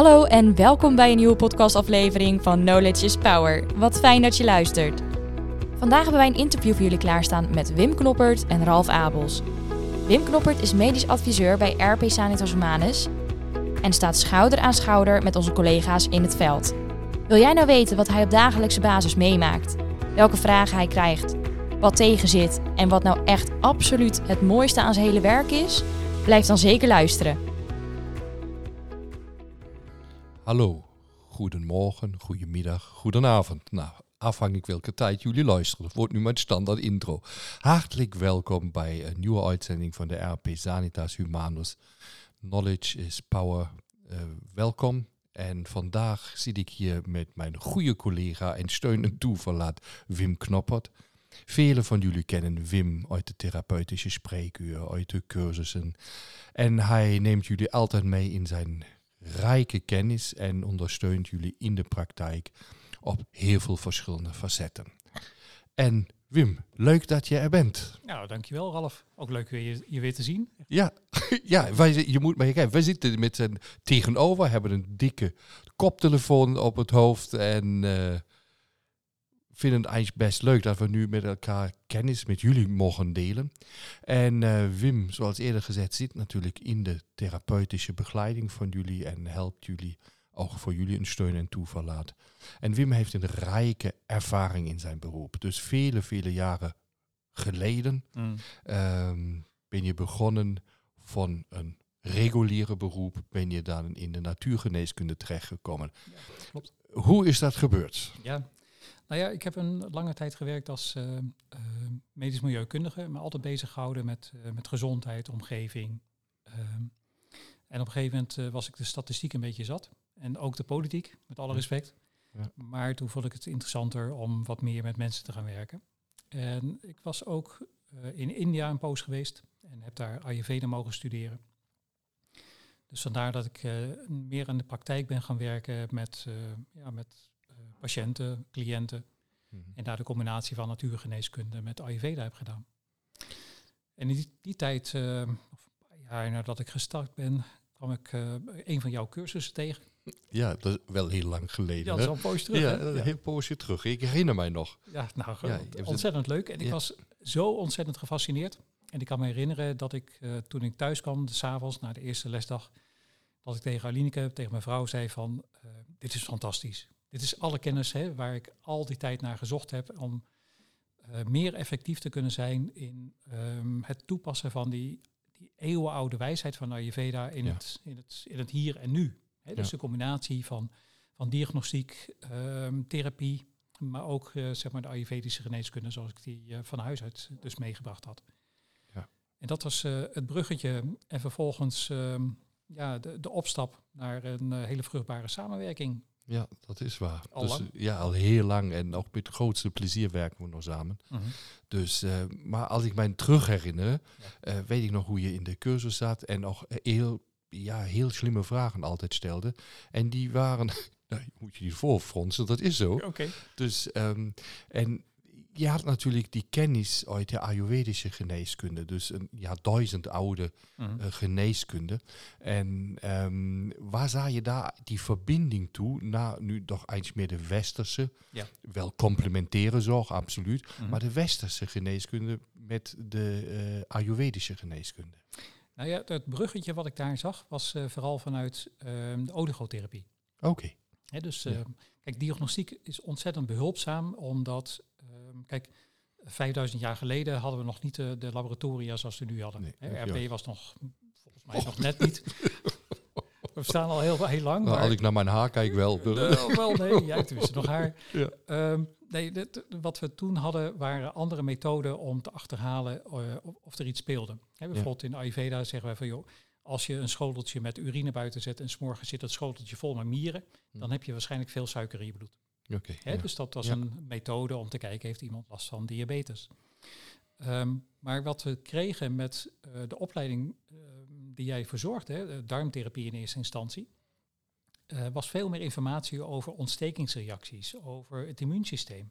Hallo en welkom bij een nieuwe podcastaflevering van Knowledge is Power. Wat fijn dat je luistert. Vandaag hebben wij een interview voor jullie klaarstaan met Wim Knoppert en Ralf Abels. Wim Knoppert is medisch adviseur bij RP Sanitas Humanus en staat schouder aan schouder met onze collega's in het veld. Wil jij nou weten wat hij op dagelijkse basis meemaakt? Welke vragen hij krijgt? Wat tegenzit en wat nou echt absoluut het mooiste aan zijn hele werk is? Blijf dan zeker luisteren. Hallo, goedemorgen, goedemiddag, goedenavond. Nou, afhankelijk welke tijd jullie luisteren. Dat wordt nu mijn standaard intro. Hartelijk welkom bij een nieuwe uitzending van de RP Sanitas Humanus. Knowledge is power. Uh, welkom. En vandaag zit ik hier met mijn goede collega en steun en toeverlaat Wim Knoppert. Velen van jullie kennen Wim uit de therapeutische spreekuur, uit de cursussen. En hij neemt jullie altijd mee in zijn rijke kennis en ondersteunt jullie in de praktijk op heel veel verschillende facetten. En Wim, leuk dat je er bent. Nou, dankjewel Ralf. Ook leuk weer je, je weer te zien. Ja, ja wij, je moet maar kijken. Wij zitten met zijn tegenover, hebben een dikke koptelefoon op het hoofd en uh, vinden het eigenlijk best leuk dat we nu met elkaar kennis met jullie mogen delen. En uh, Wim, zoals eerder gezegd, zit natuurlijk in de therapeutische begeleiding van jullie en helpt jullie ook voor jullie een steun en toeverlaat. En Wim heeft een rijke ervaring in zijn beroep. Dus vele, vele jaren geleden mm. um, ben je begonnen van een reguliere beroep, ben je dan in de natuurgeneeskunde terechtgekomen. Ja, klopt. Hoe is dat gebeurd? Ja, nou ja, ik heb een lange tijd gewerkt als uh, medisch milieukundige, maar altijd bezig gehouden met, uh, met gezondheid, omgeving. Ehm, en op een gegeven moment was ik de statistiek een beetje zat. En ook de politiek, met alle respect. Ja. Maar toen vond ik het interessanter om wat meer met mensen te gaan werken. En ik was ook in India een poos geweest en heb daar Ayurveda mogen studeren. Dus vandaar dat ik meer in de praktijk ben gaan werken met, ja, met patiënten, cliënten. Mhm. En daar de combinatie van natuurgeneeskunde met Ayurveda heb gedaan. En in die, die tijd, uh, ja, nadat ik gestart ben, kwam ik uh, een van jouw cursussen tegen. Ja, dat is wel heel lang geleden. Ja, dat is al een poosje terug. Ja, een heel poosje terug. Ik herinner mij nog. Ja, nou, ja, ontzettend leuk. En ik was zo ontzettend gefascineerd. En ik kan me herinneren dat ik, uh, toen ik thuis kwam, s'avonds, na de eerste lesdag, dat ik tegen Alineke, tegen mijn vrouw, zei van, dit is fantastisch. Dit is alle kennis hè, waar ik al die tijd naar gezocht heb om uh, meer effectief te kunnen zijn in um, het toepassen van die, die eeuwenoude wijsheid van Ayurveda in, het, in, het, in het hier en nu. Hè, dus ja. de combinatie van, van diagnostiek, um, therapie, maar ook uh, zeg maar de Ayurvedische geneeskunde zoals ik die uh, van huis uit dus meegebracht had. Ja. En dat was het bruggetje en vervolgens um, ja, de, de opstap naar een hele vruchtbare samenwerking ja, dat is waar. Al dus, Ja, al heel lang en ook met het grootste plezier werken we nog samen. Mhm. Dus, uh, maar als ik mij terug herinner, ja. uh, weet ik nog hoe je in de cursus zat en nog heel, ja, heel slimme vragen altijd stelde. En die waren, nou, moet je die voorfronsen, dat is zo. Okay. Dus, um, en je had natuurlijk die kennis uit de Ayurvedische geneeskunde, dus een ja, duizend oude mm uh, geneeskunde. En um, waar zag je daar die verbinding toe naar nu toch eens meer de westerse, ja. wel complementaire zorg, absoluut, -hmm. maar de westerse geneeskunde met de uh, Ayurvedische geneeskunde? Nou ja, het bruggetje wat ik daar zag was uh, vooral vanuit ehm, de oligotherapie. Oké. Okay. dus ja. kijk, diagnostiek is ontzettend behulpzaam, omdat Ehm, kijk, 5000 jaar geleden hadden we nog niet de, de laboratoria zoals we nu hadden. Nee, RP was nog volgens mij nog net niet. We staan al heel, heel lang. Nou, als ik naar mijn haar kijk, wel. Uh, wel, nee, jij tenminste nog haar. Ja. Um, nee, wat we toen hadden waren andere methoden om te achterhalen uh, of er iets speelde. Bijvoorbeeld ja. in Ayurveda zeggen wij van joh, als je een schoteltje met urine buiten zet en s'morgens zit dat schoteltje vol met mieren, hm. dan heb je waarschijnlijk veel suiker in je bloed. Okay, Hè, ja. Dus dat was ja. een methode om te kijken, heeft iemand last van diabetes? Um, maar wat we kregen met uh, de opleiding uh, die jij verzorgde, darmtherapie in eerste instantie, uh, was veel meer informatie over ontstekingsreacties, over het immuunsysteem.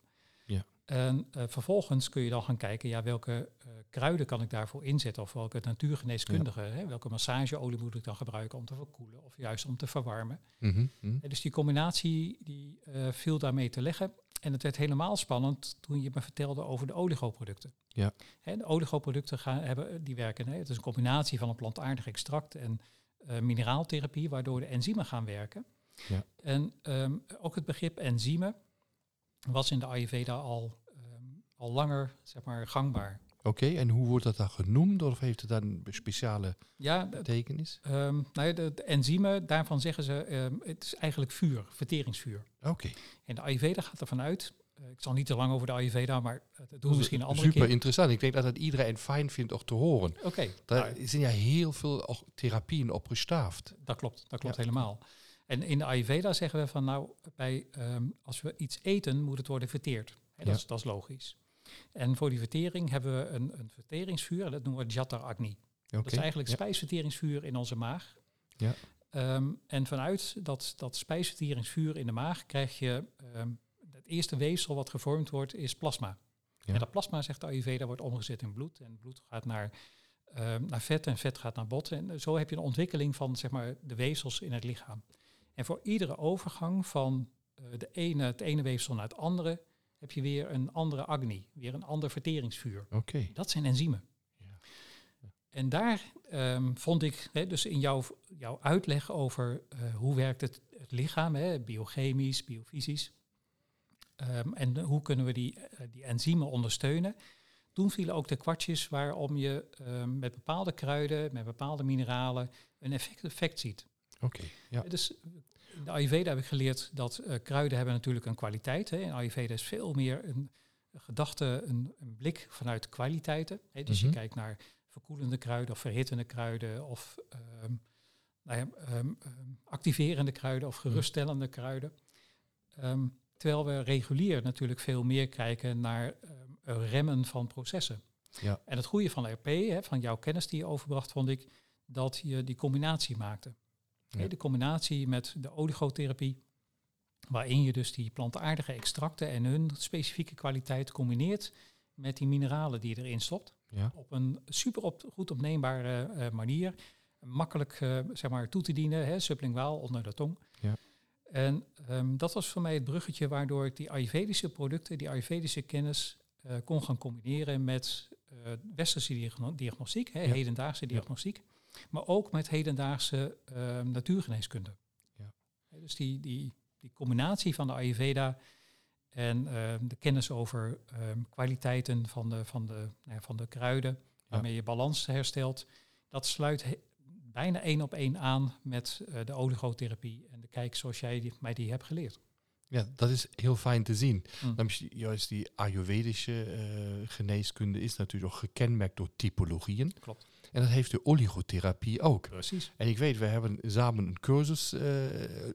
En uh, vervolgens kun je dan gaan kijken, ja, welke uh, kruiden kan ik daarvoor inzetten? Of welke natuurgeneeskundige, ja. hè, welke massageolie moet ik dan gebruiken om te verkoelen of juist om te verwarmen? Mm -hmm, mm -hmm. Dus die combinatie die uh, viel daarmee te leggen. En het werd helemaal spannend toen je me vertelde over de oligoproducten. Ja. Hè, de oligoproducten gaan, hebben, die werken, hè, het is een combinatie van een plantaardig extract en mineraaltherapie, waardoor de enzymen gaan werken. Ja. En um, ook het begrip enzymen was in de Ayurveda al, al langer zeg maar, gangbaar. Oké, okay, en hoe wordt dat dan genoemd? Of heeft het dan een speciale ja, betekenis? Um, nou ja, de, de, enzymen, daarvan zeggen ze, het is eigenlijk vuur, verteringsvuur. Oké. Okay. En de Ayurveda gaat ervan uit, uh, ik zal niet te lang over de Ayurveda, maar dat doen we misschien een andere Super keer. interessant. Ik denk dat het iedereen fijn vindt om te horen. Oké. Okay, Daar nou, zijn ja heel veel therapieën op gestaafd. Dat klopt, dat klopt ja. helemaal. En in de Ayurveda zeggen we van nou, bij, um, als we iets eten, moet het worden verteerd. Dat, Ja. is, dat is logisch. En voor die vertering hebben we een, een verteringsvuur, dat noemen we Jatar Agni. Dat is eigenlijk ja. spijsverteringsvuur in onze maag. Ja. Ehm, en vanuit dat, dat spijsverteringsvuur in de maag krijg je ehm, het eerste weefsel wat gevormd wordt, is plasma. Ja. En dat plasma, zegt de Ayurveda, wordt omgezet in bloed. En bloed gaat naar, ehm, naar vet en vet gaat naar bot. En zo heb je een ontwikkeling van zeg maar, de weefsels in het lichaam. En voor iedere overgang van uh, de ene, het ene weefsel naar het andere heb je weer een andere agni, weer een ander verteringsvuur. Oké. Dat zijn enzymen. Ja. En daar um, vond ik, hè, dus in jouw, jouw uitleg over uh, hoe werkt het, het lichaam, hè, biochemisch, biofysisch, um, en hoe kunnen we die, uh, die enzymen ondersteunen. Toen vielen ook de kwartjes waarom je um, met bepaalde kruiden, met bepaalde mineralen, een effect, effect ziet. Oké, okay, ja. Dus in de Ayurveda heb ik geleerd dat uh, kruiden hebben natuurlijk een kwaliteit. Hè. In Ayurveda is veel meer een, gedachte, een, een, blik vanuit kwaliteiten. Hè. Dus Mhm. mm -hmm. je kijkt naar verkoelende kruiden of verhittende kruiden of um, nou ja, um, activerende kruiden of geruststellende mm. kruiden. Um, terwijl we regulier natuurlijk veel meer kijken naar remmen van processen. Ja. En het goede van RP, hè, van jouw kennis die je overbracht, vond ik dat je die combinatie maakte. Ja. De combinatie met de oligotherapie, waarin je dus die plantaardige extracten en hun specifieke kwaliteit combineert met die mineralen die je erin stopt. Ja. Op een super op, goed opneembare uh, manier. Makkelijk uh, zeg maar, toe te dienen, hè, sublinguaal onder de tong. Ja. En um, dat was voor mij het bruggetje waardoor ik die Ayurvedische producten, die Ayurvedische kennis uh, kon gaan combineren met westerse diagno diagnostiek, hè, hedendaagse diagnostiek. Maar ook met hedendaagse uh, natuurgeneeskunde. Ja. Dus die, die, die combinatie van de Ayurveda en uh, de kennis over um, kwaliteiten van de, van, de, nou van de kruiden, waarmee je balans herstelt, dat sluit bijna één op één aan met uh, de oligotherapie en de kijk zoals jij die, mij die hebt geleerd. Ja, dat is heel fijn te zien. Mm. Dan juist die Ayurvedische uh, geneeskunde is natuurlijk ook gekenmerkt door typologieën. Klopt. En dat heeft de oligotherapie ook. Precies. En ik weet, we hebben samen een cursus, uh,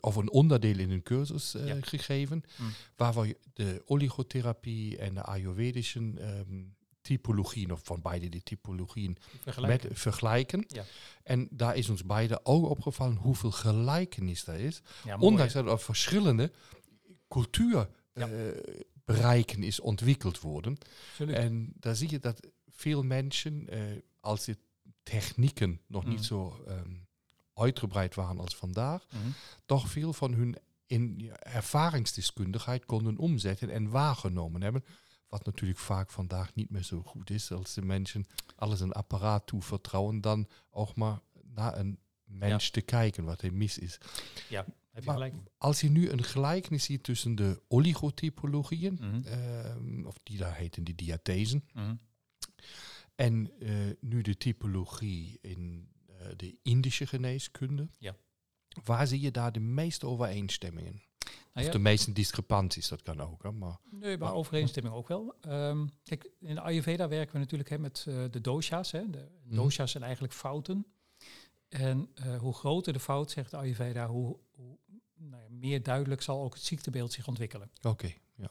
of een onderdeel in een cursus uh, ja. gegeven, mm. waar we de oligotherapie en de Ayurvedische um, typologieën, of van beide die typologieën, vergelijken. Met, vergelijken. Ja. En daar is ons beiden ook opgevallen hoeveel gelijkenis er is. Ja, Ondanks dat er verschillende cultuur ja. uh, bereiken is ontwikkeld worden. Absoluut. En daar zie je dat veel mensen, uh, als de technieken nog mm. niet zo um, uitgebreid waren als vandaag, mm. toch veel van hun in ervaringsdeskundigheid konden omzetten en waargenomen hebben. Wat natuurlijk vaak vandaag niet meer zo goed is, als de mensen alles een apparaat toevertrouwen, dan ook maar naar een mens ja. te kijken wat er mis is. Ja. Heb je maar gelijk. als je nu een gelijkenis ziet tussen de oligotypologieën, mm -hmm. uh, of die daar heten die diathesen, mm -hmm. En uh, nu de typologie in uh, de Indische geneeskunde, ja. waar zie je daar de meeste overeenstemmingen? Nou of ja. de meeste discrepanties, dat kan ook. Hè, maar, nee, maar overeenstemming ook wel. Um, kijk, in de Ayurveda werken we natuurlijk hè, met uh, de dosha's. Hè. De Mhm. dosha's zijn eigenlijk fouten. En uh, hoe groter de fout, zegt de Ayurveda, hoe, hoe nou ja, meer duidelijk zal ook het ziektebeeld zich ontwikkelen. Oké, okay, ja.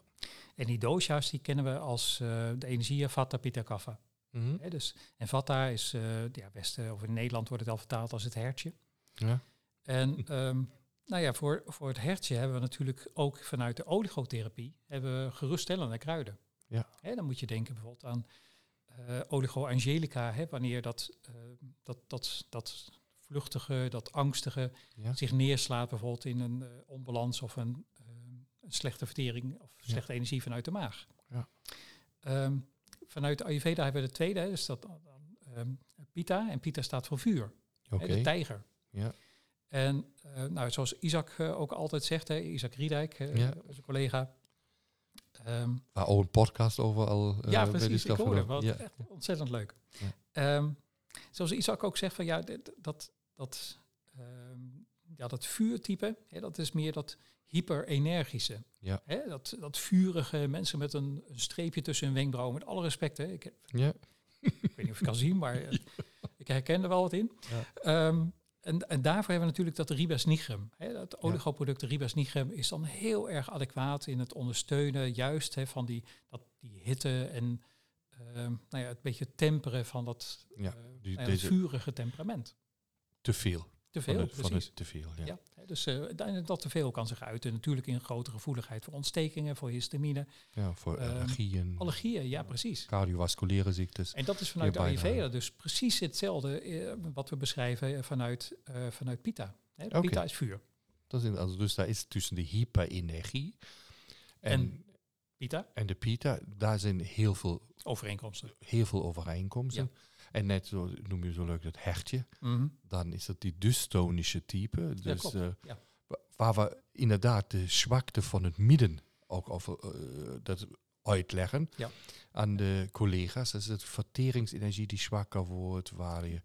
En die dosha's die kennen we als uh, de energie Vata, Pitta, Kapha. Mhm. Mm -hmm. dus, en Vata is, uh, ja, Westen, of in Nederland wordt het al vertaald als het hertje. Ja. En um, nou ja, voor, voor het hertje hebben we natuurlijk ook vanuit de oligotherapie hebben we geruststellende kruiden. Ja. Dan moet je denken bijvoorbeeld aan eh oligo angelica, hè, wanneer dat, eh, dat, dat, dat vluchtige, dat angstige Ja. zich neerslaat bijvoorbeeld in een eh, onbalans of een, eh, een slechte vertering of Ja. slechte energie vanuit de maag. Ja. Ehm, vanuit de Ayurveda hebben we de tweede, dus dat ehm, Pita. En Pita staat voor vuur, hè, de tijger. Ja. En eh, nou, zoals Isaac eh, ook altijd zegt, hè, Isaac Riedijk, Ja. onze collega. Ehm, Waar ook een podcast over al. ja, bij die precies. Ik hoorde wat Ja. echt ontzettend leuk. Ja. Ehm, zoals Isaac ook zegt van ja, dat dat ja, dat vuurtype, hè, dat is meer dat hyperenergische. Ja. Hè, dat, dat vurige mensen met een, een streepje tussen hun wenkbrauwen. Met alle respect, hè. Ik, heb- Ja. ik weet niet of je kan zien, maar eh, ik herken er wel wat in. Ja. Ehm, en, en daarvoor hebben we natuurlijk dat ribes nigrum. Hè, dat oligoproduct ribes nigrum is dan heel erg adequaat in het ondersteunen juist hè, van die, dat, die hitte en ehm, nou ja, het beetje temperen van dat, Ja, eh, die- nou ja, dat deze- vurige temperament. Te veel. Te Van veel, van precies. het te veel. Ja. Dus eh, da- dat te veel kan zich uiten. Natuurlijk in grote gevoeligheid voor ontstekingen, voor histamine, Ja, voor Ehm, allergieën, allergieën, ja precies. cardiovasculaire ziektes. En dat is vanuit de. Ayurveda dus precies hetzelfde eh, wat we beschrijven eh, vanuit, vanuit Pita. Hè. Pita is vuur. Dat is, also, dus daar is tussen de hyperenergie en, En Pita, en de pita, daar zijn heel veel, overeenkomsten. heel veel overeenkomsten. En net zo noem je zo leuk dat hertje, Mhm. dan is dat die dystonische type. Dus, eh, Ja. wa- Waar we inderdaad de zwakte van het midden ook over eh, dat uitleggen Ja. aan de collega's. Dat is het verteringsenergie die zwakker wordt, waar je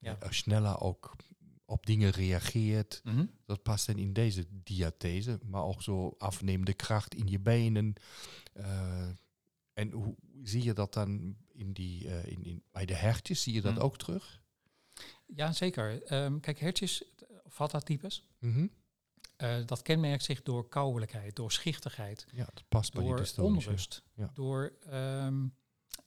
eh, sneller ook op dingen reageert. Mhm. Dat past dan in deze diathese, maar ook zo afnemende kracht in je benen. En hoe zie je dat dan in die, eh, in, in, bij de hertjes? Zie je dat Mhm. ook terug? Ja, zeker. Ehm, kijk, hertjes, vata-types, Mhm. eh, dat kenmerkt zich door kouwelijkheid, door schichtigheid, Ja, dat past bij die dystonische. onrust, Ja. door ehm,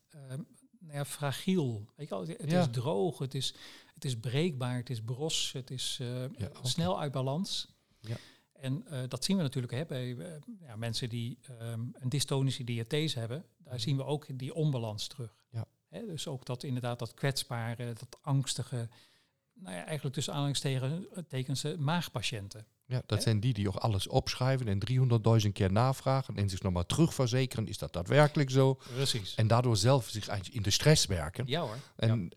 ehm, nou ja, fragiel. Weet je wel, het Ja. is droog, het is, het is breekbaar, het is bros, het is eh, snel uit balans. Ja. En eh, dat zien we natuurlijk hè, bij eh, ja, mensen die ehm, een dystonische diathese hebben. Daar Mhm. zien we ook die onbalans terug. Ja. Hè, dus ook dat inderdaad dat kwetsbare, dat angstige, nou ja, eigenlijk tussen aanhalingstekens eh, maagpatiënten. Ja, dat Hè? zijn die die ook alles opschrijven en 300.000 keer navragen en zich nog maar terugverzekeren. Is dat daadwerkelijk zo? Precies. En daardoor zelf zich in de stress werken. Ja hoor. En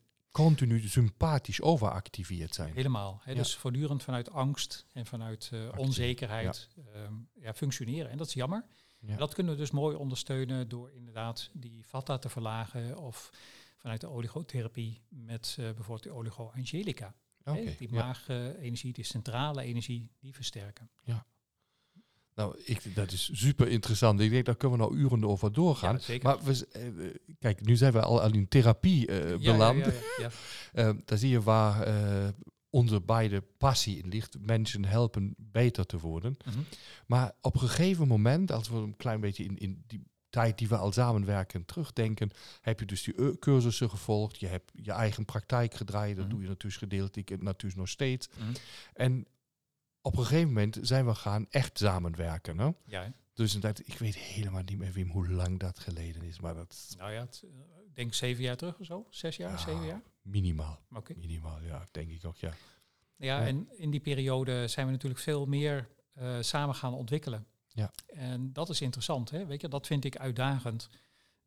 continu sympathisch overactiveerd zijn. Helemaal. Hè, Ja. Dus voortdurend vanuit angst en vanuit eh, onzekerheid ehm, ja, functioneren. En dat is jammer. Ja. Dat kunnen we dus mooi ondersteunen door inderdaad die vata te verlagen of vanuit de oligotherapie met eh, bijvoorbeeld de oligo-angelica. Die ja. maagenergie, die centrale energie, die versterken. Nou, ik, dat is super interessant. Ik denk, daar kunnen we nou uren over doorgaan. Ja, zeker. Maar we, eh, eh, kijk, nu zijn we al al in therapie eh, Ja, beland. ja. Eh, daar zie je waar eh, onze beide passie in ligt. Mensen helpen beter te worden. Mhm. Maar op een gegeven moment, als we een klein beetje in, in die tijd die we al samenwerken terugdenken, heb je dus die cursussen gevolgd. Je hebt je eigen praktijk gedraaid. Dat Mhm. doe je natuurlijk gedeeltelijk en natuurlijk nog steeds. Mhm. En op een gegeven moment zijn we gaan echt samenwerken. Hè? Ja, hè. Dus dat, ik weet helemaal niet meer Wim hoe lang dat geleden is, maar dat nou ja, het, eh, ik denk zeven jaar terug of zo. Zes jaar, Ja. zeven jaar. minimaal. Oké. Minimaal, ja, denk ik ook, ja. Ja, Ja. en in die periode zijn we natuurlijk veel meer eh, samen gaan ontwikkelen. Ja. En dat is interessant, hè? Weet je, dat vind ik uitdagend.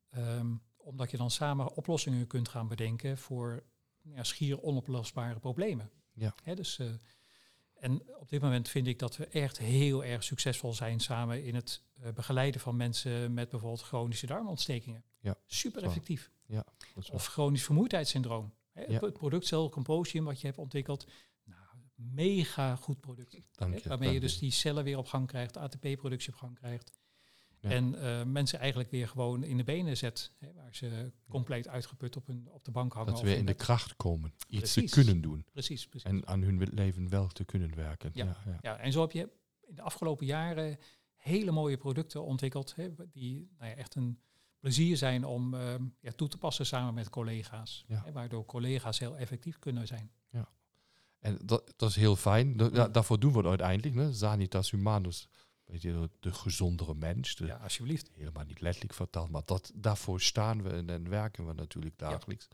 Ehm, omdat je dan samen oplossingen kunt gaan bedenken voor ja, schier onoplosbare problemen. Ja. Hè, dus, eh, en op dit moment vind ik dat we echt heel erg succesvol zijn samen in het eh, begeleiden van mensen met bijvoorbeeld chronische darmontstekingen. Ja, Super effectief. Wel- Of chronisch vermoeidheidssyndroom. Ja. Het productcel Composium wat je hebt ontwikkeld. Nou, mega goed product. dank je. waarmee je dus die cellen weer op gang krijgt, ATP-productie op gang krijgt. Ja. En eh, mensen eigenlijk weer gewoon in de benen zet. Hè, waar ze compleet uitgeput op, hun, op de bank hangen. Dat ze weer in de kracht komen. Iets Precies. te kunnen doen. Precies, precies. En aan hun leven wel te kunnen werken. Ja. Ja, ja. Ja, en zo heb je in de afgelopen jaren hele mooie producten ontwikkeld. Hè, die nou ja, echt een plezier zijn om ja, toe te passen samen met collega's. Ja. Hè, waardoor collega's heel effectief kunnen zijn. En dat, dat is heel fijn. Da- da- daarvoor doen we het uiteindelijk. Ne? Sanitas Humanus weet je, de gezondere mens. De, Ja, alsjeblieft. Helemaal niet letterlijk vertaald, maar dat, daarvoor staan we en, en werken we natuurlijk dagelijks.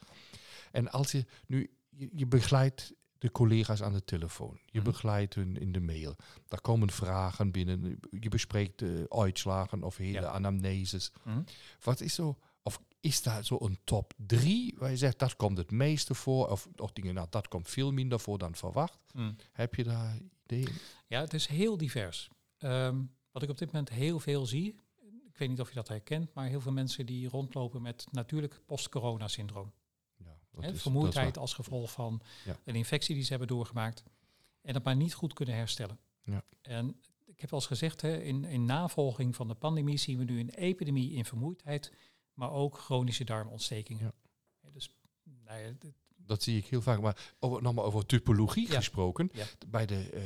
En als je nu, je, je begeleidt de collega's aan de telefoon, je Mhm. begeleidt hun in de mail, daar komen vragen binnen, je bespreekt de uitslagen of hele Ja. anamneses. Mhm. Wat is zo, of is daar zo een top drie waar je zegt dat komt het meeste voor, of, of dingen, nou dat komt veel minder voor dan verwacht? Heb je daar ideeën? Ja, het is heel divers. Ehm, wat ik op dit moment heel veel zie, ik weet niet of je dat herkent, maar heel veel mensen die rondlopen met natuurlijk post-corona-syndroom. Ja, is- vermoeidheid als gevolg van Ja. een infectie die ze hebben doorgemaakt. En dat maar niet goed kunnen herstellen. Ja. En ik heb al eens gezegd, hè, in, in navolging van de pandemie zien we nu een epidemie in vermoeidheid, maar ook chronische darmontstekingen. Ja. Dus nou ja, Dat zie ik heel vaak. Maar over, nog maar over typologie Ja. gesproken. Ja. Bij, de, eh,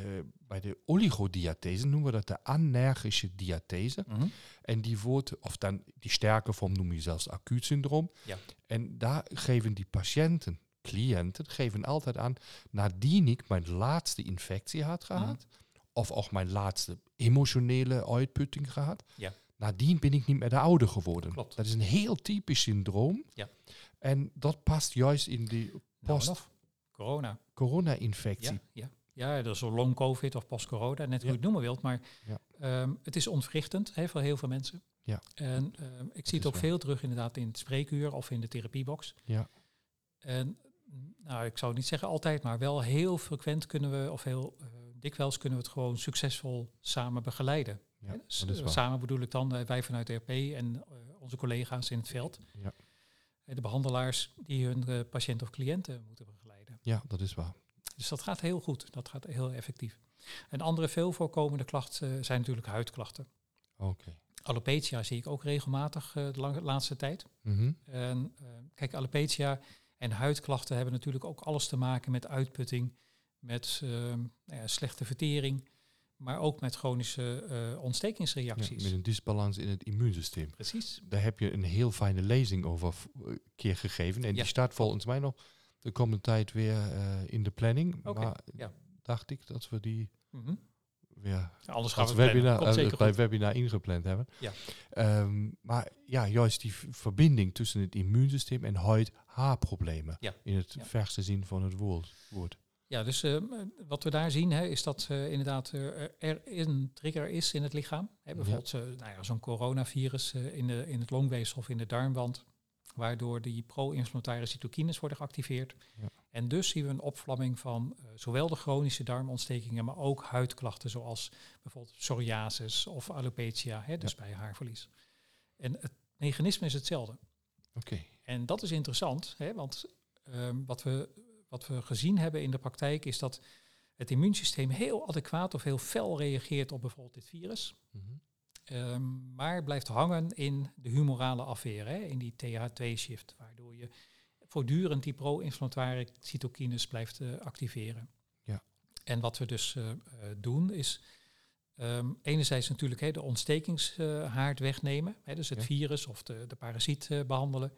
bij de oligodiathese noemen we dat de anergische diathese. Mhm. En die wordt, of dan die sterke vorm noem je zelfs acuut syndroom. Ja. En daar geven die patiënten, cliënten, geven altijd aan, nadien ik mijn laatste infectie had Mhm. gehad, of ook mijn laatste emotionele uitputting gehad, Ja. nadien ben ik niet meer de oude geworden. Klopt. Dat is een heel typisch syndroom. Ja. En dat past juist in die post of. Corona. corona-infectie. Ja, ja. ja, dat is een long covid of post-corona, net hoe je het noemen wilt. Maar Ja. ehm, het is ontwrichtend hè, voor heel veel mensen. Ja. En ehm, ik zie het ook waar. veel terug inderdaad in het spreekuur of in de therapiebox. Ja. En nou, ik zou niet zeggen altijd, maar wel heel frequent kunnen we, of heel eh, dikwijls kunnen we het gewoon succesvol samen begeleiden. Ja, samen bedoel ik dan eh, wij vanuit de RP en eh, onze collega's in het veld. Ja. Eh, de behandelaars die hun eh, patiënt of cliënten moeten begeleiden. ja, dat is waar. Dus dat gaat heel goed, dat gaat heel effectief. Een andere veel voorkomende klacht eh, zijn natuurlijk huidklachten. Oké. Alopecia zie ik ook regelmatig de lang- laatste tijd. Mhm. En kijk, alopecia en huidklachten hebben natuurlijk ook alles te maken met uitputting, met eh, nou ja, slechte vertering, maar ook met chronische eh, Ja, ontstekingsreacties. met een disbalans in het immuunsysteem. Precies. Daar heb je een heel fijne lezing over een keer gegeven. En Ja. die staat volgens mij nog de komende tijd weer eh, in de planning. Oké, Maar ja. dacht ik dat we die Mhm. weer Anders gaan we webinar, eh, bij goed. webinar ingepland hebben. Ja. Ehm, maar ja, juist die verbinding tussen het immuunsysteem en huid-haarproblemen. Ja. In het verste zin van het woord. Ja, dus eh, wat we daar zien hè, is dat eh, inderdaad eh, er een trigger is in het lichaam. Hè, bijvoorbeeld nou ja, zo'n coronavirus in, de, in het longweefsel of in de darmwand, waardoor die pro-inflammatoire cytokines worden geactiveerd. Ja. En dus zien we een opvlamming van zowel de chronische darmontstekingen, maar ook huidklachten zoals bijvoorbeeld psoriasis of alopecia, hè, dus bij haarverlies. En het mechanisme is hetzelfde. Oké. En dat is interessant, hè, want ehm, wat, we, wat we gezien hebben in de praktijk is dat het immuunsysteem heel adequaat of heel fel reageert op bijvoorbeeld dit virus, Mhm. ehm, maar blijft hangen in de humorale afweer, hè, in die TH2-shift, waardoor je voortdurend die pro-inflammatoire cytokines blijft eh, activeren. Ja. En wat we dus eh, eh, doen is ehm, enerzijds natuurlijk hè, de ontstekingshaard wegnemen, hè, dus het Ja. virus of de, de parasiet eh, behandelen.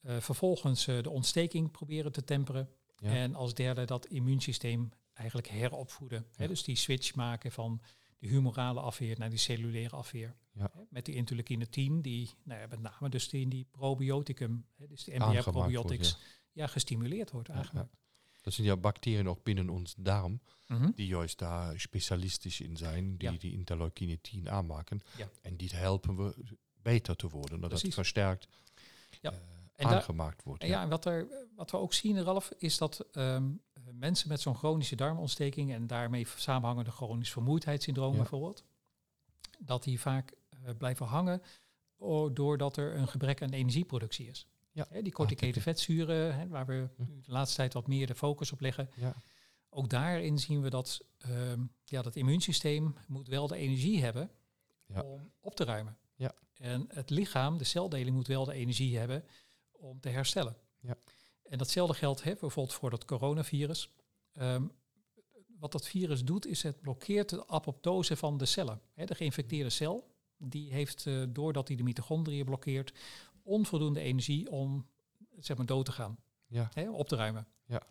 Eh, vervolgens de ontsteking proberen te temperen. Ja. En als derde dat immuunsysteem eigenlijk heropvoeden. Hè, dus die switch maken van de humorale afweer naar die cellulaire afweer. Ja. Hè, met die interleukine 10, die nou ja, met name dus die in die probioticum, hè, dus de Aangemaakt MDR probiotics, wordt, ja. gestimuleerd wordt aangemaakt. Dat zijn ja bacteriën ook binnen ons darm, Mhm. die juist daar specialistisch in zijn, die die interleukine 10 aanmaken. En die helpen we beter te worden, dat het versterkt Ja. eh, En aangemaakt wordt. En ja, en wat, er, wat we ook zien, Ralf, is dat ehm, eh, mensen met zo'n chronische darmontsteking en daarmee samenhangende chronisch vermoeidheidssyndroom Ja. bijvoorbeeld, dat die vaak eh, blijven hangen doordat er een gebrek aan energieproductie is. Ja. Hè, die corticated oké. vetzuren, hè, waar we Hm. de laatste tijd wat meer de focus op leggen, Ja. ook daarin zien we dat ehm, ja, dat immuunsysteem moet wel de energie hebben Ja. om op te ruimen. Ja. En het lichaam, de celdeling, moet wel de energie hebben om te herstellen. Ja. En datzelfde geldt hè, bijvoorbeeld voor dat coronavirus. Ehm, wat dat virus doet, is het blokkeert de apoptose van de cellen. Hè, de geïnfecteerde cel, die heeft, eh, doordat hij de mitochondriën blokkeert, onvoldoende energie om zeg maar, dood te gaan Ja. hè, op te ruimen. Ja.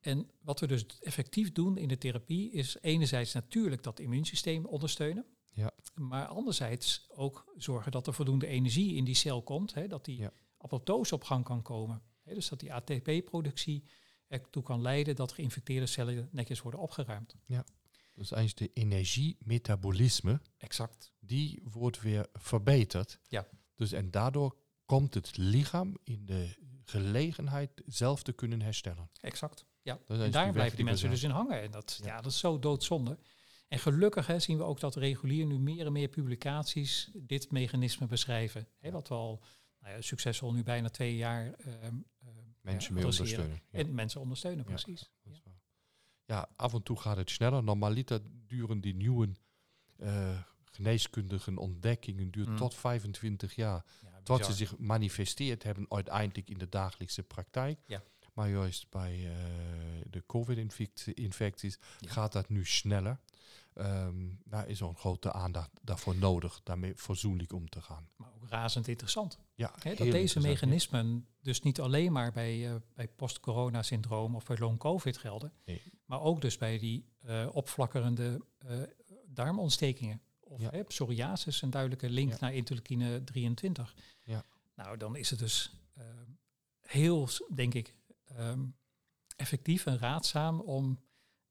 En wat we dus effectief doen in de therapie is enerzijds natuurlijk dat immuunsysteem ondersteunen. Ja. Maar anderzijds ook zorgen dat er voldoende energie in die cel komt. Hè, dat die Ja. Apoptose op gang kan komen. Dus dat die ATP-productie ertoe kan leiden dat geïnfecteerde cellen netjes worden opgeruimd. Dus eigenlijk de energiemetabolisme, Exact. die wordt weer verbeterd. Ja. Dus en daardoor komt het lichaam in de gelegenheid zelf te kunnen herstellen. Exact. Ja. En daar blijven die mensen dus in hangen. En dat, Ja. ja. dat is zo doodzonde. En gelukkig hè, zien we ook dat regulier nu meer en meer publicaties dit mechanisme beschrijven. Hè, wat we al nou ja, succesvol nu bijna twee jaar ehm, ehm, mensen ja, mee ondersteunen. Ja. En mensen ondersteunen, Ja. precies. Dat is waar. Ja, af en toe gaat het sneller. Normaliter duren die nieuwe eh, geneeskundige ontdekkingen duurt Mm. tot 25 jaar. Ja, Tot ze zich manifesteerd hebben uiteindelijk in de dagelijkse praktijk. Ja. Maar juist bij eh, de COVID-infecties Ja. gaat dat nu sneller. Ehm, daar is een grote aandacht daarvoor nodig, daarmee verzoenlijk om te gaan. Maar ook razend interessant. Ja, dat deze mechanismen dus niet alleen maar bij, eh, bij post-corona-syndroom of bij long-covid gelden, Nee. maar ook dus bij die eh, opflakkerende eh, darmontstekingen. Of Ja. hè, psoriasis, een duidelijke link Ja. naar interleukine 23. Ja. Nou, dan is het dus heel, denk ik, ehm, effectief en raadzaam om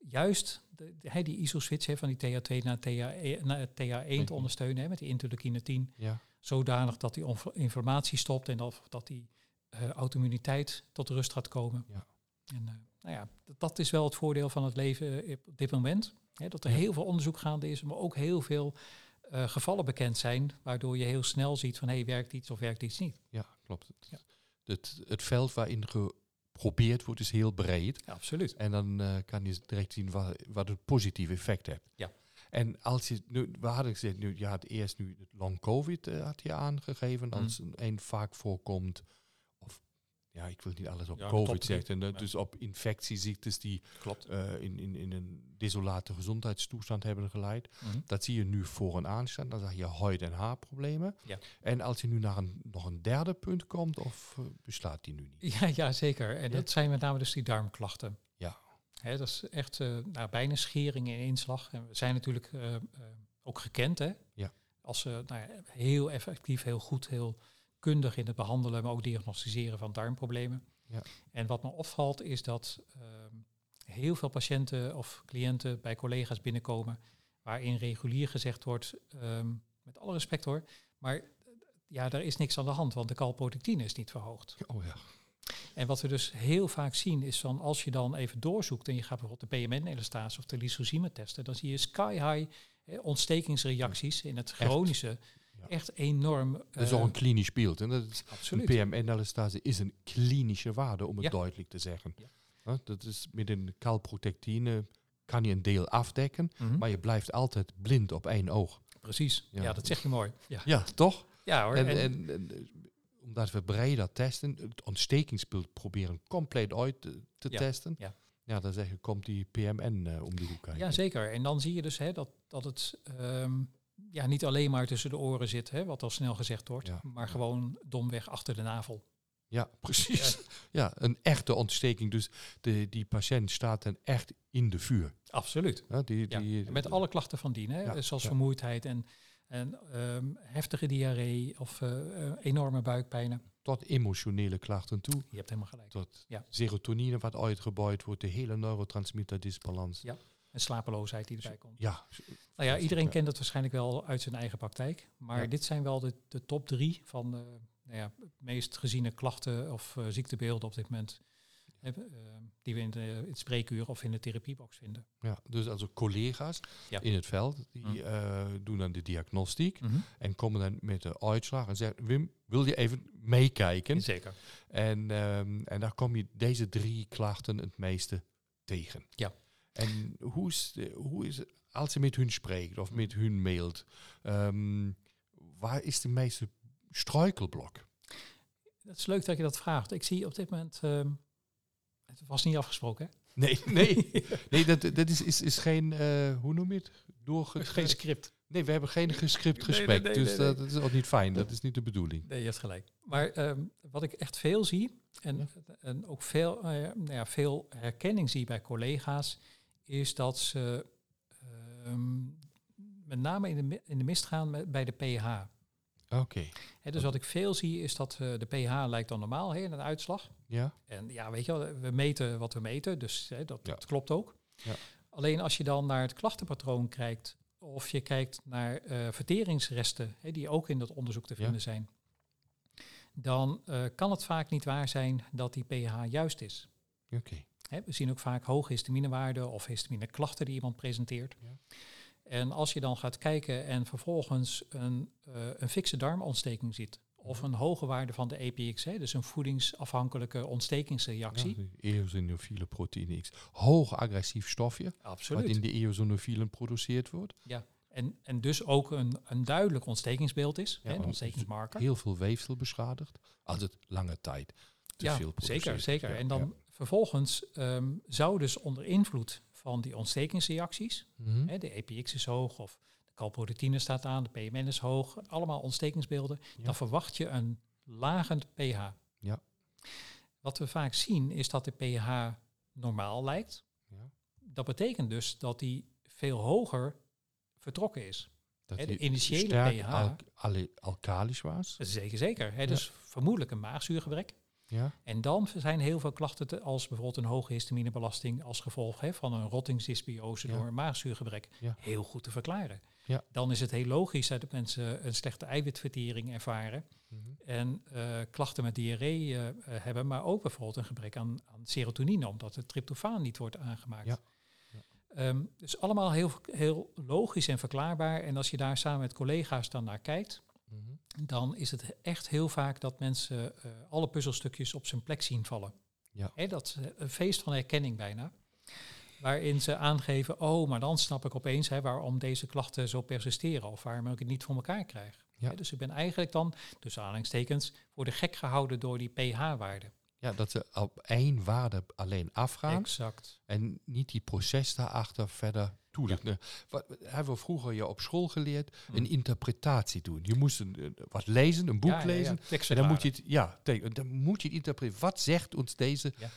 juist de, de- die ISO-switch hè, van die TH2 naar, TH, naar TH1 te ondersteunen hè, met die interleukine 10 Ja, zodanig dat die inflammatie stopt en dat, dat die eh auto-immuniteit tot rust gaat komen. Ja. En eh, nou ja, dat, dat is wel het voordeel van het leven eh, op dit moment. Dat er Ja. heel veel onderzoek gaande is, maar ook heel veel eh, gevallen bekend zijn, waardoor je heel snel ziet van hé, hey, werkt iets of werkt iets niet. ja klopt. Het, Ja. Het, het veld waarin geprobeerd wordt is heel breed. Ja, absoluut. En dan eh, kan je direct zien wat, wat een positief effect hebt. Ja. En als je nu, we hadden gezegd, nu, je had eerst nu het long covid eh, had je aangegeven Mhm. als een, een vaak voorkomt. Ja, ik wil niet alles op Ja, covid zeggen. Ja. Dus op infectieziektes die eh, in, in, in een desolate gezondheidstoestand hebben geleid. Mhm. Dat zie je nu voor en aanstaan. Dan zag je huid- en haarproblemen. Ja. En als je nu naar een, nog een derde punt komt, of eh, beslaat die nu niet? Ja, ja, zeker. En dat zijn met name dus die darmklachten. Ja. Hè, dat is echt nou, bijna schering in inslag. En we zijn natuurlijk ook gekend hè? Ja. als eh, nou heel effectief, heel goed, heel kundig in het behandelen, maar ook diagnosticeren van darmproblemen. Ja. En wat me opvalt is dat ehm, heel veel patiënten of cliënten bij collega's binnenkomen waarin regulier gezegd wordt, ehm, met alle respect hoor, maar eh, ja, daar is niks aan de hand, want de calprotectine is niet verhoogd. Oh ja. En wat we dus heel vaak zien is van als je dan even doorzoekt en je gaat bijvoorbeeld de PMN-elastase of de lysosime testen, dan zie je sky high eh, ontstekingsreacties in het chronische. Echt enorm. Dat is eh, ook een klinisch beeld. En dat is, absoluut. Een PMN-elastase is een klinische waarde, om het duidelijk te zeggen. Dat is met een calprotectine kan je een deel afdekken, Mhm. maar je blijft altijd blind op één oog. Precies. Ja. Ja. dat zeg je mooi. Ja, Ja, toch? ja hoor. En, En- eh, omdat we breder testen, het ontstekingsbeeld proberen compleet uit te, te Ja, testen. ja. ja, dan zeg je, komt die PMN eh, om de hoek kijken. ja, zeker. En dan zie je dus hè, dat, dat het ehm, ja, niet alleen maar tussen de oren zit, hè, wat al snel gezegd wordt, Ja. maar gewoon domweg achter de navel. Ja, precies. Ja. een echte ontsteking. Dus de, die patiënt staat dan echt in de vuur. Absoluut. Die, die, met alle klachten van dien, hè? Zoals vermoeidheid en, en ehm, heftige diarree of eh, eh, enorme buikpijnen. Tot emotionele klachten toe. Je hebt helemaal gelijk. tot Ja. serotonine wat uitgebouwd wordt, de hele neurotransmitterdisbalans. Ja. En slapeloosheid die erbij komt. Ja, Nou ja, iedereen kent het waarschijnlijk wel uit zijn eigen praktijk. Maar Ja. dit zijn wel de, de top drie van de nou ja, meest geziene klachten of eh, ziektebeelden op dit moment. hè, eh, die we in, de, in het spreekuur of in de therapiebox vinden. ja, dus also collega's Ja. in het veld, die Mm. eh, doen dan de diagnostiek en komen dan met de uitslag en zeggen, Wim, wil je even meekijken? Zeker. En, ehm, en daar kom je deze drie klachten het meeste tegen. Ja. En hoe is, hoe is het, als je met hun spreekt of met hun mailt, ehm, waar is de meeste struikelblok? Het is leuk dat je dat vraagt. Ik zie op dit moment... ehm, het was niet afgesproken, hè? Nee, nee, nee dat, dat is, is, is geen, eh, hoe noem je het? Doorge Geen script. Nee, we hebben geen gescript Nee, nee, gesprek, nee, dus nee, dat, nee. dat is ook niet fijn. Dat is niet de bedoeling. Nee, je hebt gelijk. Maar ehm, wat ik echt veel zie, en, Ja. en ook veel, eh, nou ja, veel herkenning zie bij collega's, is dat ze ehm, met name in de, in de mist gaan met, bij de pH. Oké. Dus wat ik veel zie is dat eh, de pH lijkt dan normaal hè, in een uitslag. Ja? En ja, weet je wel, we meten wat we meten, dus hè, dat, Ja. dat klopt ook. Ja. Alleen als je dan naar het klachtenpatroon kijkt, of je kijkt naar eh, verteringsresten, hè, die ook in dat onderzoek te Ja. vinden zijn, dan eh, kan het vaak niet waar zijn dat die pH juist is. Oké. Hè, we zien ook vaak hoge histaminewaarden of histamine klachten die iemand presenteert. Ja. En als je dan gaat kijken en vervolgens een, eh, een fikse darmontsteking ziet, of een hoge waarde van de APX, hè, dus een voedingsafhankelijke ontstekingsreactie. Ja, de eosinofiele proteïne X. Hoog agressief stofje, Absoluut. wat in de eosinofielen produceerd wordt. En, en dus ook een, een duidelijk ontstekingsbeeld is, Ja, hè, een want ontstekingsmarker. Heel veel weefsel beschadigd. Als het lange tijd te ja, veel zeker, zeker. Ja, en dan ja. Vervolgens ehm, zou dus onder invloed van die ontstekingsreacties, Mhm. hè, de APX is hoog of de calprotine staat aan, de PMN is hoog, allemaal ontstekingsbeelden, Ja. dan verwacht je een lagend pH. Ja. Wat we vaak zien is dat de pH normaal lijkt. Ja. Dat betekent dus dat die veel hoger vertrokken is. Dat de initiële pH. al- alkalisch was. Zeker, zeker. Hè, dus vermoedelijk een maagzuurgebrek. Ja. En dan zijn heel veel klachten te- als bijvoorbeeld een hoge histaminebelasting als gevolg hè, van een rottingsdysbiose Ja. door een maagzuurgebrek Ja. heel goed te verklaren. Ja. Dan is het heel logisch hè, dat mensen een slechte eiwitvertering ervaren Mhm. en eh, klachten met diarree eh, eh, hebben, maar ook bijvoorbeeld een gebrek aan, aan serotonine, omdat het tryptofaan niet wordt aangemaakt. Ehm, dus allemaal heel, heel logisch en verklaarbaar. En als je daar samen met collega's dan naar kijkt. Dan is het echt heel vaak dat mensen eh, alle puzzelstukjes op zijn plek zien vallen. Ja. Hè, dat is een feest van herkenning bijna. Waarin ze aangeven, oh, maar dan snap ik opeens waarom deze klachten zo persisteren of waarom ik het niet voor elkaar krijg. Ja. Dus ik ben eigenlijk dan, tussen aanhalingstekens, voor de gek gehouden door die pH-waarde. Ja, dat ze op één waarde alleen afgaan Exact. en niet die proces daarachter verder toelichten. Wat hebben we vroeger je op school geleerd? Een interpretatie doen. Je moest een, een- wat lezen, een boek Ja, ja, ja, lezen. En dan moet je het, ja, dan moet je het interpreteren. Wat zegt ons deze, Ja.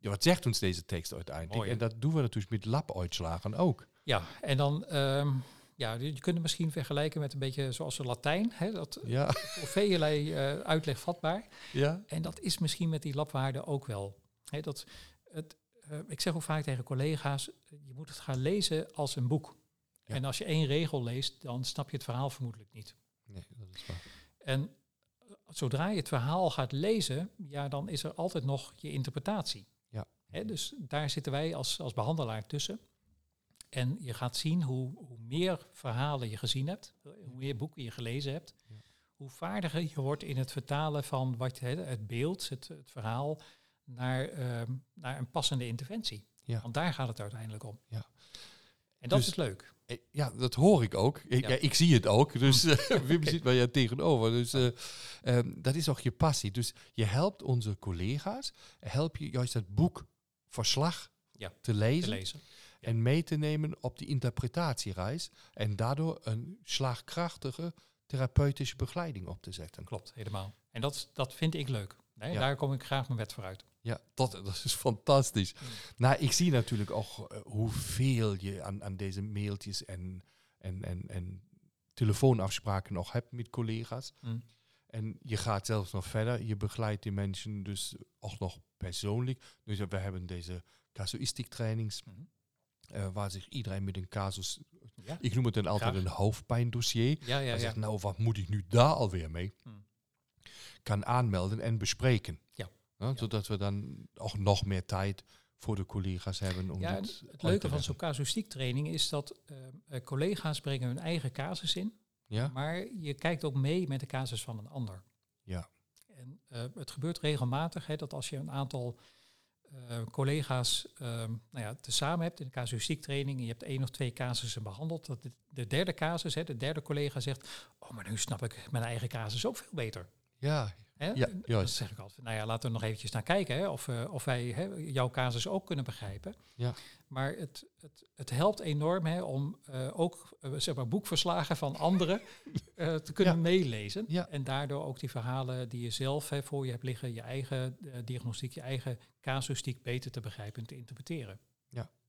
ja, wat zegt ons deze tekst uiteindelijk? Mooi, en dat doen we natuurlijk met labuitslagen ook. Ja, en dan, ehm, ja, je kunt het misschien vergelijken met een beetje zoals de Latijn. Hè, dat Ja, voor veelai eh, uitleg vatbaar. ja, En dat is misschien met die labwaarden ook wel. Hè, dat het, eh, ik zeg ook vaak tegen collega's, je moet het gaan lezen als een boek. Ja. En als je één regel leest, dan snap je het verhaal vermoedelijk niet. nee, dat is waar. En eh, zodra je het verhaal gaat lezen, ja, dan is er altijd nog je interpretatie. Ja. Hè, dus daar zitten wij als, als behandelaar tussen. En je gaat zien hoe, hoe meer verhalen je gezien hebt, eh, hoe meer boeken je gelezen hebt, Ja. hoe vaardiger je wordt in het vertalen van wat, het beeld, het, het verhaal, naar, ehm, naar een passende interventie. Ja. Want daar gaat het uiteindelijk om. Ja. En dat Dus- is leuk. Eh, Ja, dat hoor ik ook. Ik, Ja. ik zie het ook. Dus eh, Wim zit bij je tegenover. Dus eh, ehm, dat is ook je passie. Dus je helpt onze collega's, help je juist dat boek verslag Ja, te lezen Te lezen. En mee te nemen op die interpretatiereis en daardoor een slagkrachtige therapeutische begeleiding op te zetten. Klopt, helemaal. En dat, dat vind ik leuk. Nee, Ja. Daar kom ik graag mijn wet voor uit. Ja, dat, dat is fantastisch. Nou, ik zie natuurlijk ook eh, hoeveel je aan, aan deze mailtjes en, en, en, en telefoonafspraken nog hebt met collega's. Mm. En je gaat zelfs nog verder. Je begeleidt die mensen dus ook nog persoonlijk. Dus we hebben deze casuïstiek trainings. Mhm. Eh, waar zich iedereen met een casus... Ja, Ik noem het dan altijd Graag. een hoofdpijndossier. ja, ja. Zegt, nou, wat moet ik nu daar alweer mee? Hmm. Kan aanmelden en bespreken. Ja. Zodat we dan ook nog meer tijd voor de collega's hebben om Ja, dit het leuke van zo'n casuïstiek training is dat eh, eh, collega's brengen hun eigen casus in, Ja? maar je kijkt ook mee met de casus van een ander. Ja. En het gebeurt regelmatig hè, dat als je een aantal eh, collega's ehm nou ja, tezamen hebt in de casuïstiek training en je hebt één of twee casussen behandeld, dat de, de derde casus, hè, de derde collega zegt, oh maar nu snap ik mijn eigen casus ook veel beter. Ja, Hè? Ja, juist. Dan zeg ik altijd, nou ja, laten we nog eventjes naar kijken hè, of, eh, of wij hè, jouw casus ook kunnen begrijpen. Ja. Maar het, het, het helpt enorm hè, om eh, ook eh, zeg maar, boekverslagen van anderen te kunnen Ja. meelezen. Ja. En daardoor ook die verhalen die je zelf hè, voor je hebt liggen, je eigen diagnostiek, je eigen casuïstiek beter te begrijpen en te interpreteren.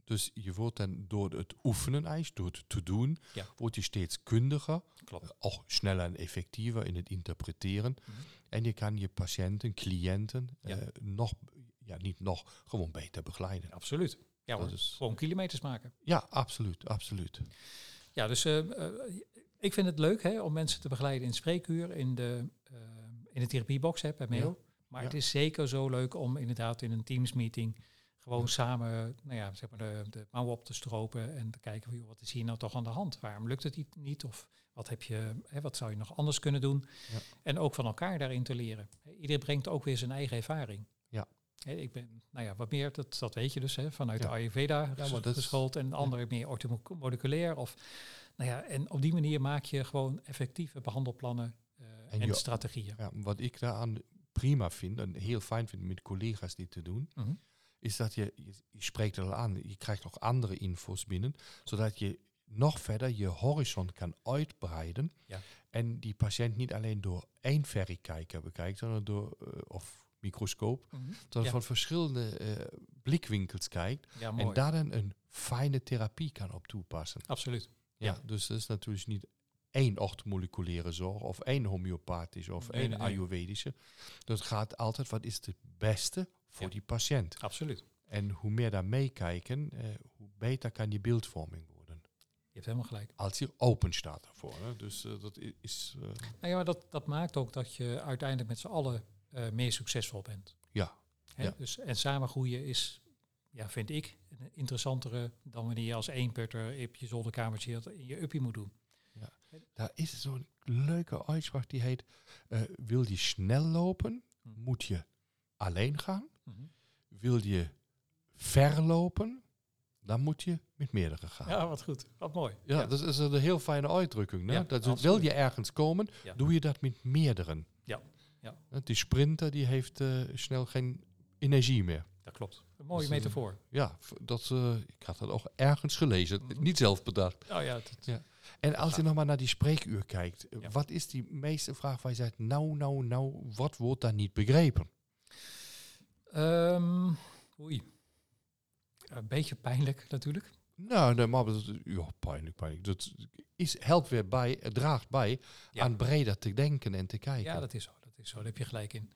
Dus je wordt dan door het oefenen eigenlijk, door het te doen, Ja. word je steeds kundiger, Klopt. ook sneller en effectiever in het interpreteren. Mhm. En je kan je patiënten, cliënten Ja. eh, nog, ja niet nog, gewoon beter begeleiden. Absoluut. Ja, Dat hoor. is- gewoon kilometers maken. Ja, absoluut, absoluut. Ja, dus eh, eh, ik vind het leuk hè, om mensen te begeleiden in het spreekuur, in de, eh, in de therapiebox hè, bij mail. Maar Ja. het is zeker zo leuk om inderdaad in een teamsmeeting gewoon Ja. samen nou ja, zeg maar de, de mouwen op te stropen en te kijken van, joh, wat is hier nou toch aan de hand? Waarom lukt het niet- niet? Of wat, heb je, hè, wat zou je nog anders kunnen doen? Ja. En ook van elkaar daarin te leren. Iedereen brengt ook weer zijn eigen ervaring. Ja. Ik ben, nou ja, wat meer, dat, dat weet je dus, hè, vanuit Ja. de Ayurveda is- geschoold en anderen meer orthomoleculair. Of, nou ja, en op die manier maak je gewoon effectieve behandelplannen eh, en, strategieën. Ja, wat ik daaraan prima vind en heel fijn vind met collega's dit te doen, Mhm. Is dat je, je, je spreekt het al aan, je krijgt nog andere info's binnen, zodat je nog verder je horizon kan uitbreiden Ja. en die patiënt niet alleen door één verrekijker bekijkt, sondern door, eh, of microscoop, Mhm. Ja. van verschillende eh, blikwinkels kijkt Ja, en daar dan een fijne therapie kan op toepassen. Absoluut. Ja, Ja. dus dat is natuurlijk niet één orthomoleculaire zorg of één homeopathische of Nee, één nee, nee. ayurvedische. Dat gaat altijd wat is het beste voor Ja. die patiënt. Absoluut. En hoe meer daar meekijken, eh, hoe beter kan die beeldvorming worden. Je hebt helemaal gelijk. Als je open staat daarvoor. Hè. Dus eh, dat is, eh, Nou ja, maar dat, dat maakt ook dat je uiteindelijk met z'n allen meer succesvol bent. ja, Hè? Ja. Dus, en samen groeien is, ja, vind ik, een interessantere dan wanneer je als eenputter op je zolderkamertje in je uppie moet doen. daar is zo'n leuke uitspraak die heet, wil je snel lopen, Hm. moet je alleen gaan. Mhm. Wil je ver lopen, dan moet je met meerdere gaan. Ja, wat goed. Wat mooi. Ja, dat is een heel fijne uitdrukking. Ja, dat absoluut. wil je ergens komen, Ja. doe je dat met meerderen. Ja, ja. Die sprinter die heeft eh, snel geen energie meer. Dat klopt. Een mooie Dus, eh, metafoor. Ja, dat, eh, ik had dat ook ergens gelezen, Mhm. niet zelf bedacht. Oh ja, dat, Ja. En als je nog maar naar die spreekuur kijkt, wat is die meeste vraag waar je zegt, nou, nou, nou, wat wordt daar niet begrepen? Ehm, oei. Een beetje pijnlijk natuurlijk. Nou, nee, maar dat, ja, pijnlijk, pijnlijk. Dat is, helpt weer bij, het draagt bij Ja. aan breder te denken en te kijken. Ja, dat is zo. Dat is zo. Daar heb je gelijk in.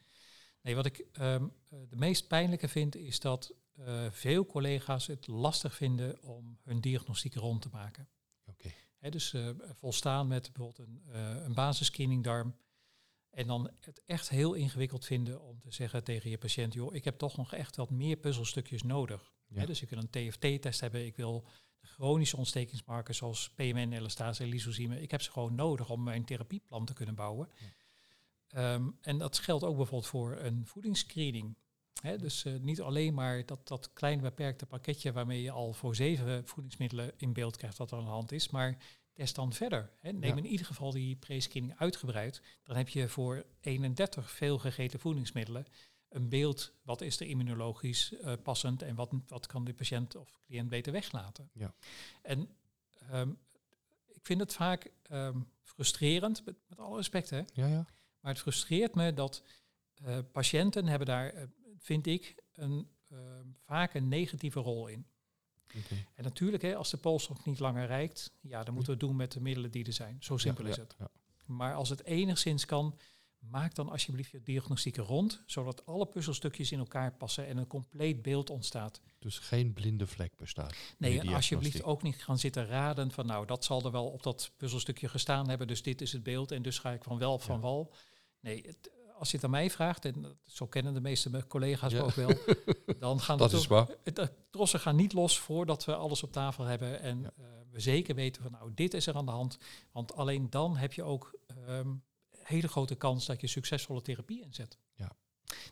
Nee, wat ik ehm, eh, de meest pijnlijke vind, is dat eh, veel collega's het lastig vinden om hun diagnostiek rond te maken. Oké. Dus eh, volstaan met bijvoorbeeld een, eh een. En dan het echt heel ingewikkeld vinden om te zeggen tegen je patiënt, joh, ik heb toch nog echt wat meer puzzelstukjes nodig. Ja. Dus ik wil een TFT-test hebben, ik wil chronische ontstekingsmarkers zoals PMN, elastase en lysozyme. Ik heb ze gewoon nodig om mijn therapieplan te kunnen bouwen. Ehm, en dat geldt ook bijvoorbeeld voor een voedingsscreening. Dus eh, niet alleen maar dat, dat kleine beperkte pakketje waarmee je al voor zeven voedingsmiddelen in beeld krijgt wat er aan de hand is, maar test dan verder. Hè. Neem Ja. in ieder geval die pre-screening uitgebreid. Dan heb je voor 31 veel gegeten voedingsmiddelen een beeld wat is er immunologisch eh, passend en wat, wat kan de patiënt of cliënt beter weglaten. Ja. En ehm, ik vind het vaak ehm, frustrerend, met, met alle respect hè, Ja, ja. maar het frustreert me dat eh, patiënten hebben daar, eh, vind ik, een, ehm, vaak een negatieve rol in. En natuurlijk, hè, als de polstok niet langer reikt, ja, dan moeten we het doen met de middelen die er zijn. Zo simpel Ja, is het. ja. Maar als het enigszins kan, maak dan alsjeblieft je diagnostieken rond, zodat alle puzzelstukjes in elkaar passen en een compleet beeld ontstaat. Dus geen blinde vlek bestaat. Nee, en alsjeblieft ook niet gaan zitten raden van nou, dat zal er wel op dat puzzelstukje gestaan hebben, dus dit is het beeld en dus ga ik van wel van wal. Nee, het- als je het aan mij vraagt, en zo kennen de meeste me- collega's Ja. ook wel, dan gaan de Dat is tro- waar. het- de trossen gaan niet los voordat we alles op tafel hebben en Ja. eh, we zeker weten van nou, dit is er aan de hand. Want alleen dan heb je ook ehm, hele grote kans dat je succesvolle therapie inzet. Ja.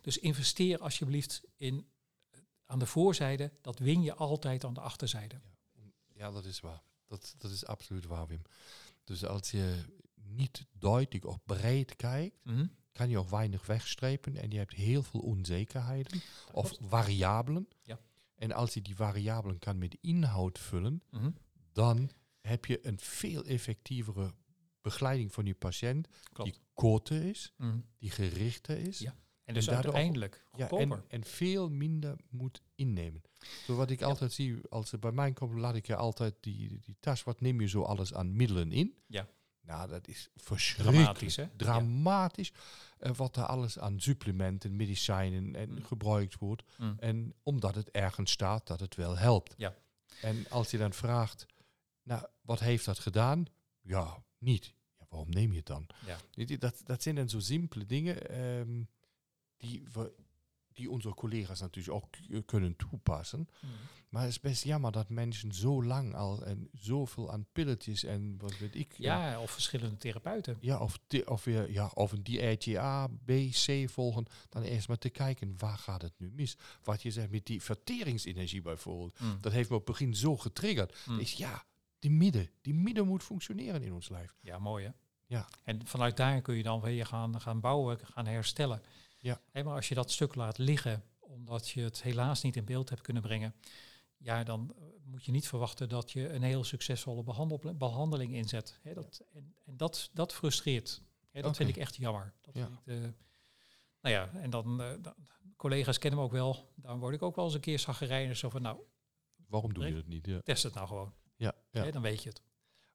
Dus investeer alsjeblieft in eh, aan de voorzijde, dat win je altijd aan de achterzijde. Ja, dat is waar. Dat, dat is absoluut waar, Wim. Dus als je niet duidelijk of breed kijkt, Mhm. Kan je ook weinig wegstrepen en je hebt heel veel onzekerheden of variabelen. Ja. En als je die variabelen kan met inhoud vullen, Mhm. dan heb je een veel effectievere begeleiding van je patiënt Klopt. die korter is, Mhm. die gerichter is. Ja. En dus En daardoor- uiteindelijk Ja, en, en veel minder moet innemen. Zo wat ik Ja. altijd zie, als ze bij mij komen, laat ik je altijd die, die tas, wat neem je zo alles aan middelen in? Ja. Nou, dat is verschrikkelijk. Dramatisch, hè? Dramatisch. eh, wat er alles aan supplementen, medicijnen en Mm. gebruikt wordt. Mm. En omdat het ergens staat dat het wel helpt. Ja. En als je dan vraagt, nou, wat heeft dat gedaan? Ja, niet. Ja, waarom neem je het dan? Ja. Dat, dat zijn dan zo simpele dingen ehm, die, we, die onze collega's natuurlijk ook k- kunnen toepassen. Mm. Maar het is best jammer dat mensen zo lang al en zoveel aan pilletjes en wat weet ik. Ja, of verschillende therapeuten. Ja, of, of, weer, ja, of een dieetje A, B, C volgen. Dan eerst maar te kijken, waar gaat het nu mis? Wat je zegt met die verteringsenergie bijvoorbeeld. Mm. Dat heeft me op het begin zo getriggerd. Mm. Is ja, die midden. Die midden moet functioneren in ons lijf. Ja, mooi hè? Ja. En vanuit daar kun je dan weer gaan, gaan bouwen, gaan herstellen. Ja. Maar als je dat stuk laat liggen, omdat je het helaas niet in beeld hebt kunnen brengen, ja, dan eh, moet je niet verwachten dat je een heel succesvolle behandel, behandeling inzet. Dat, en en dat, dat frustreert. Dat vind ik echt jammer. Dat Ja. vind ik de, nou ja, en dan, eh, dan- collega's kennen me ook wel. Dan word ik ook wel eens een keer zaggerijnig. Zo van, nou, Waarom doe je dat niet? Ja. test het nou gewoon. Ja, ja. Dan weet je het.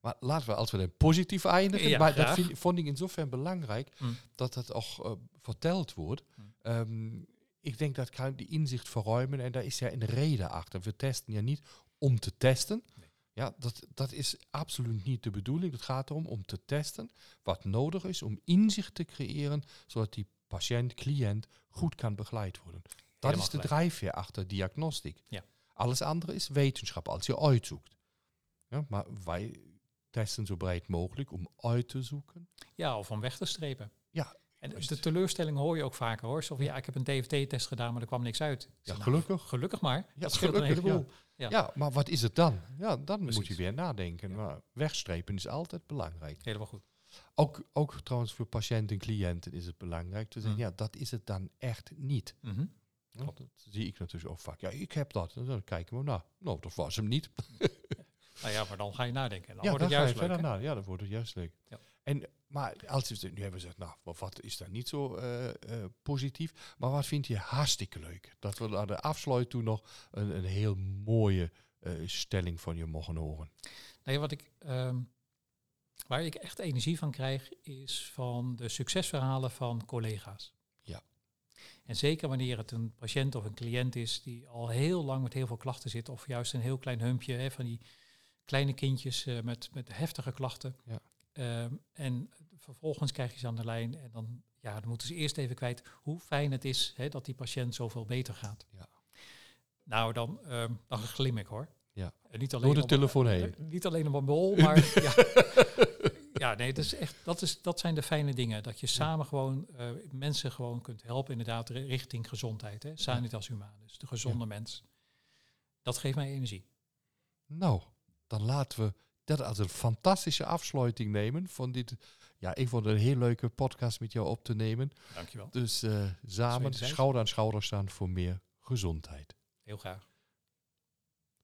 Maar laten we, als we dan positief eindigen, Ja, maar dat vind, vond ik in zoverre belangrijk Mm. dat het ook eh, verteld wordt. Mm. Ehm, ik denk dat kan die inzicht verruimen en daar is ja een reden achter. We testen ja niet om te testen. Nee. Ja, dat, dat is absoluut niet de bedoeling. Het gaat erom om te testen wat nodig is om inzicht te creëren, zodat die patiënt, cliënt goed kan begeleid worden. Dat Helemaal is de gelijk. drijfveer achter diagnostiek. Ja. Alles andere is wetenschap, als je uitzoekt. Ja, maar wij testen zo breed mogelijk om uit te zoeken. Ja, of om weg te strepen. Ja, En juist. de teleurstelling hoor je ook vaker hoor. Zo van, ja, ik heb een DFT-test gedaan, maar er kwam niks uit. Ja, nou, gelukkig. gelukkig maar. Ja, dat scheelt een heleboel. Ja. Ja. Maar wat is het dan? Ja, dan moet je weer nadenken. Maar wegstrepen is altijd belangrijk. Helemaal goed. Ook, ook trouwens voor patiënten en cliënten is het belangrijk te zeggen, Mm. ja, dat is het dan echt niet. Mhm. Ja, dat zie ik natuurlijk ook vaak. Ja, ik heb dat. En dan kijken we, nou, nou, dat was hem niet. Nou ja, maar dan ga je nadenken. En Dan ja, wordt dan het ga je juist leuk. verder. Ja, dan wordt het juist leuk. Ja. En, maar als je nu hebben gezegd, nou, wat- wat is daar niet zo eh, eh, positief? Maar wat vind je hartstikke leuk? Dat we aan de afsluit toe nog een, een heel mooie eh, stelling van je mogen horen. Nee, wat ik, ehm, waar ik echt energie van krijg, is van de succesverhalen van collega's. Ja. En zeker wanneer het een patiënt of een cliënt is die al heel lang met heel veel klachten zit, of juist een heel klein humpje hè, van die kleine kindjes eh, met, met heftige klachten. Ja. Ehm, en vervolgens krijg je ze aan de lijn en dan, ja, dan moeten ze eerst even kwijt hoe fijn het is hè, dat die patiënt zoveel beter gaat. Ja. Nou, dan, ehm, dan glim ik hoor. Ja. En niet alleen Door de telefoon eh, heen. Niet alleen op een bol, maar ja. ja, nee, dat, is echt, dat, is, dat zijn de fijne dingen. Dat je samen gewoon eh, mensen gewoon kunt helpen, inderdaad, ri- richting gezondheid. Hè? Sanitas humanus, de gezonde mens. Dat geeft mij energie. Nou, dan laten we dat als een fantastische afsluiting nemen van dit. Ja, ik vond het een heel leuke podcast met jou op te nemen. Dankjewel. Dus eh, samen, schouder aan schouder staan voor meer gezondheid. Heel graag.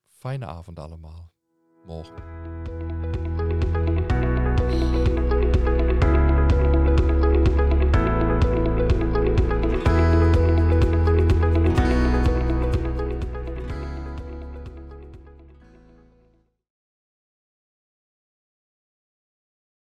Fijne avond allemaal. Morgen.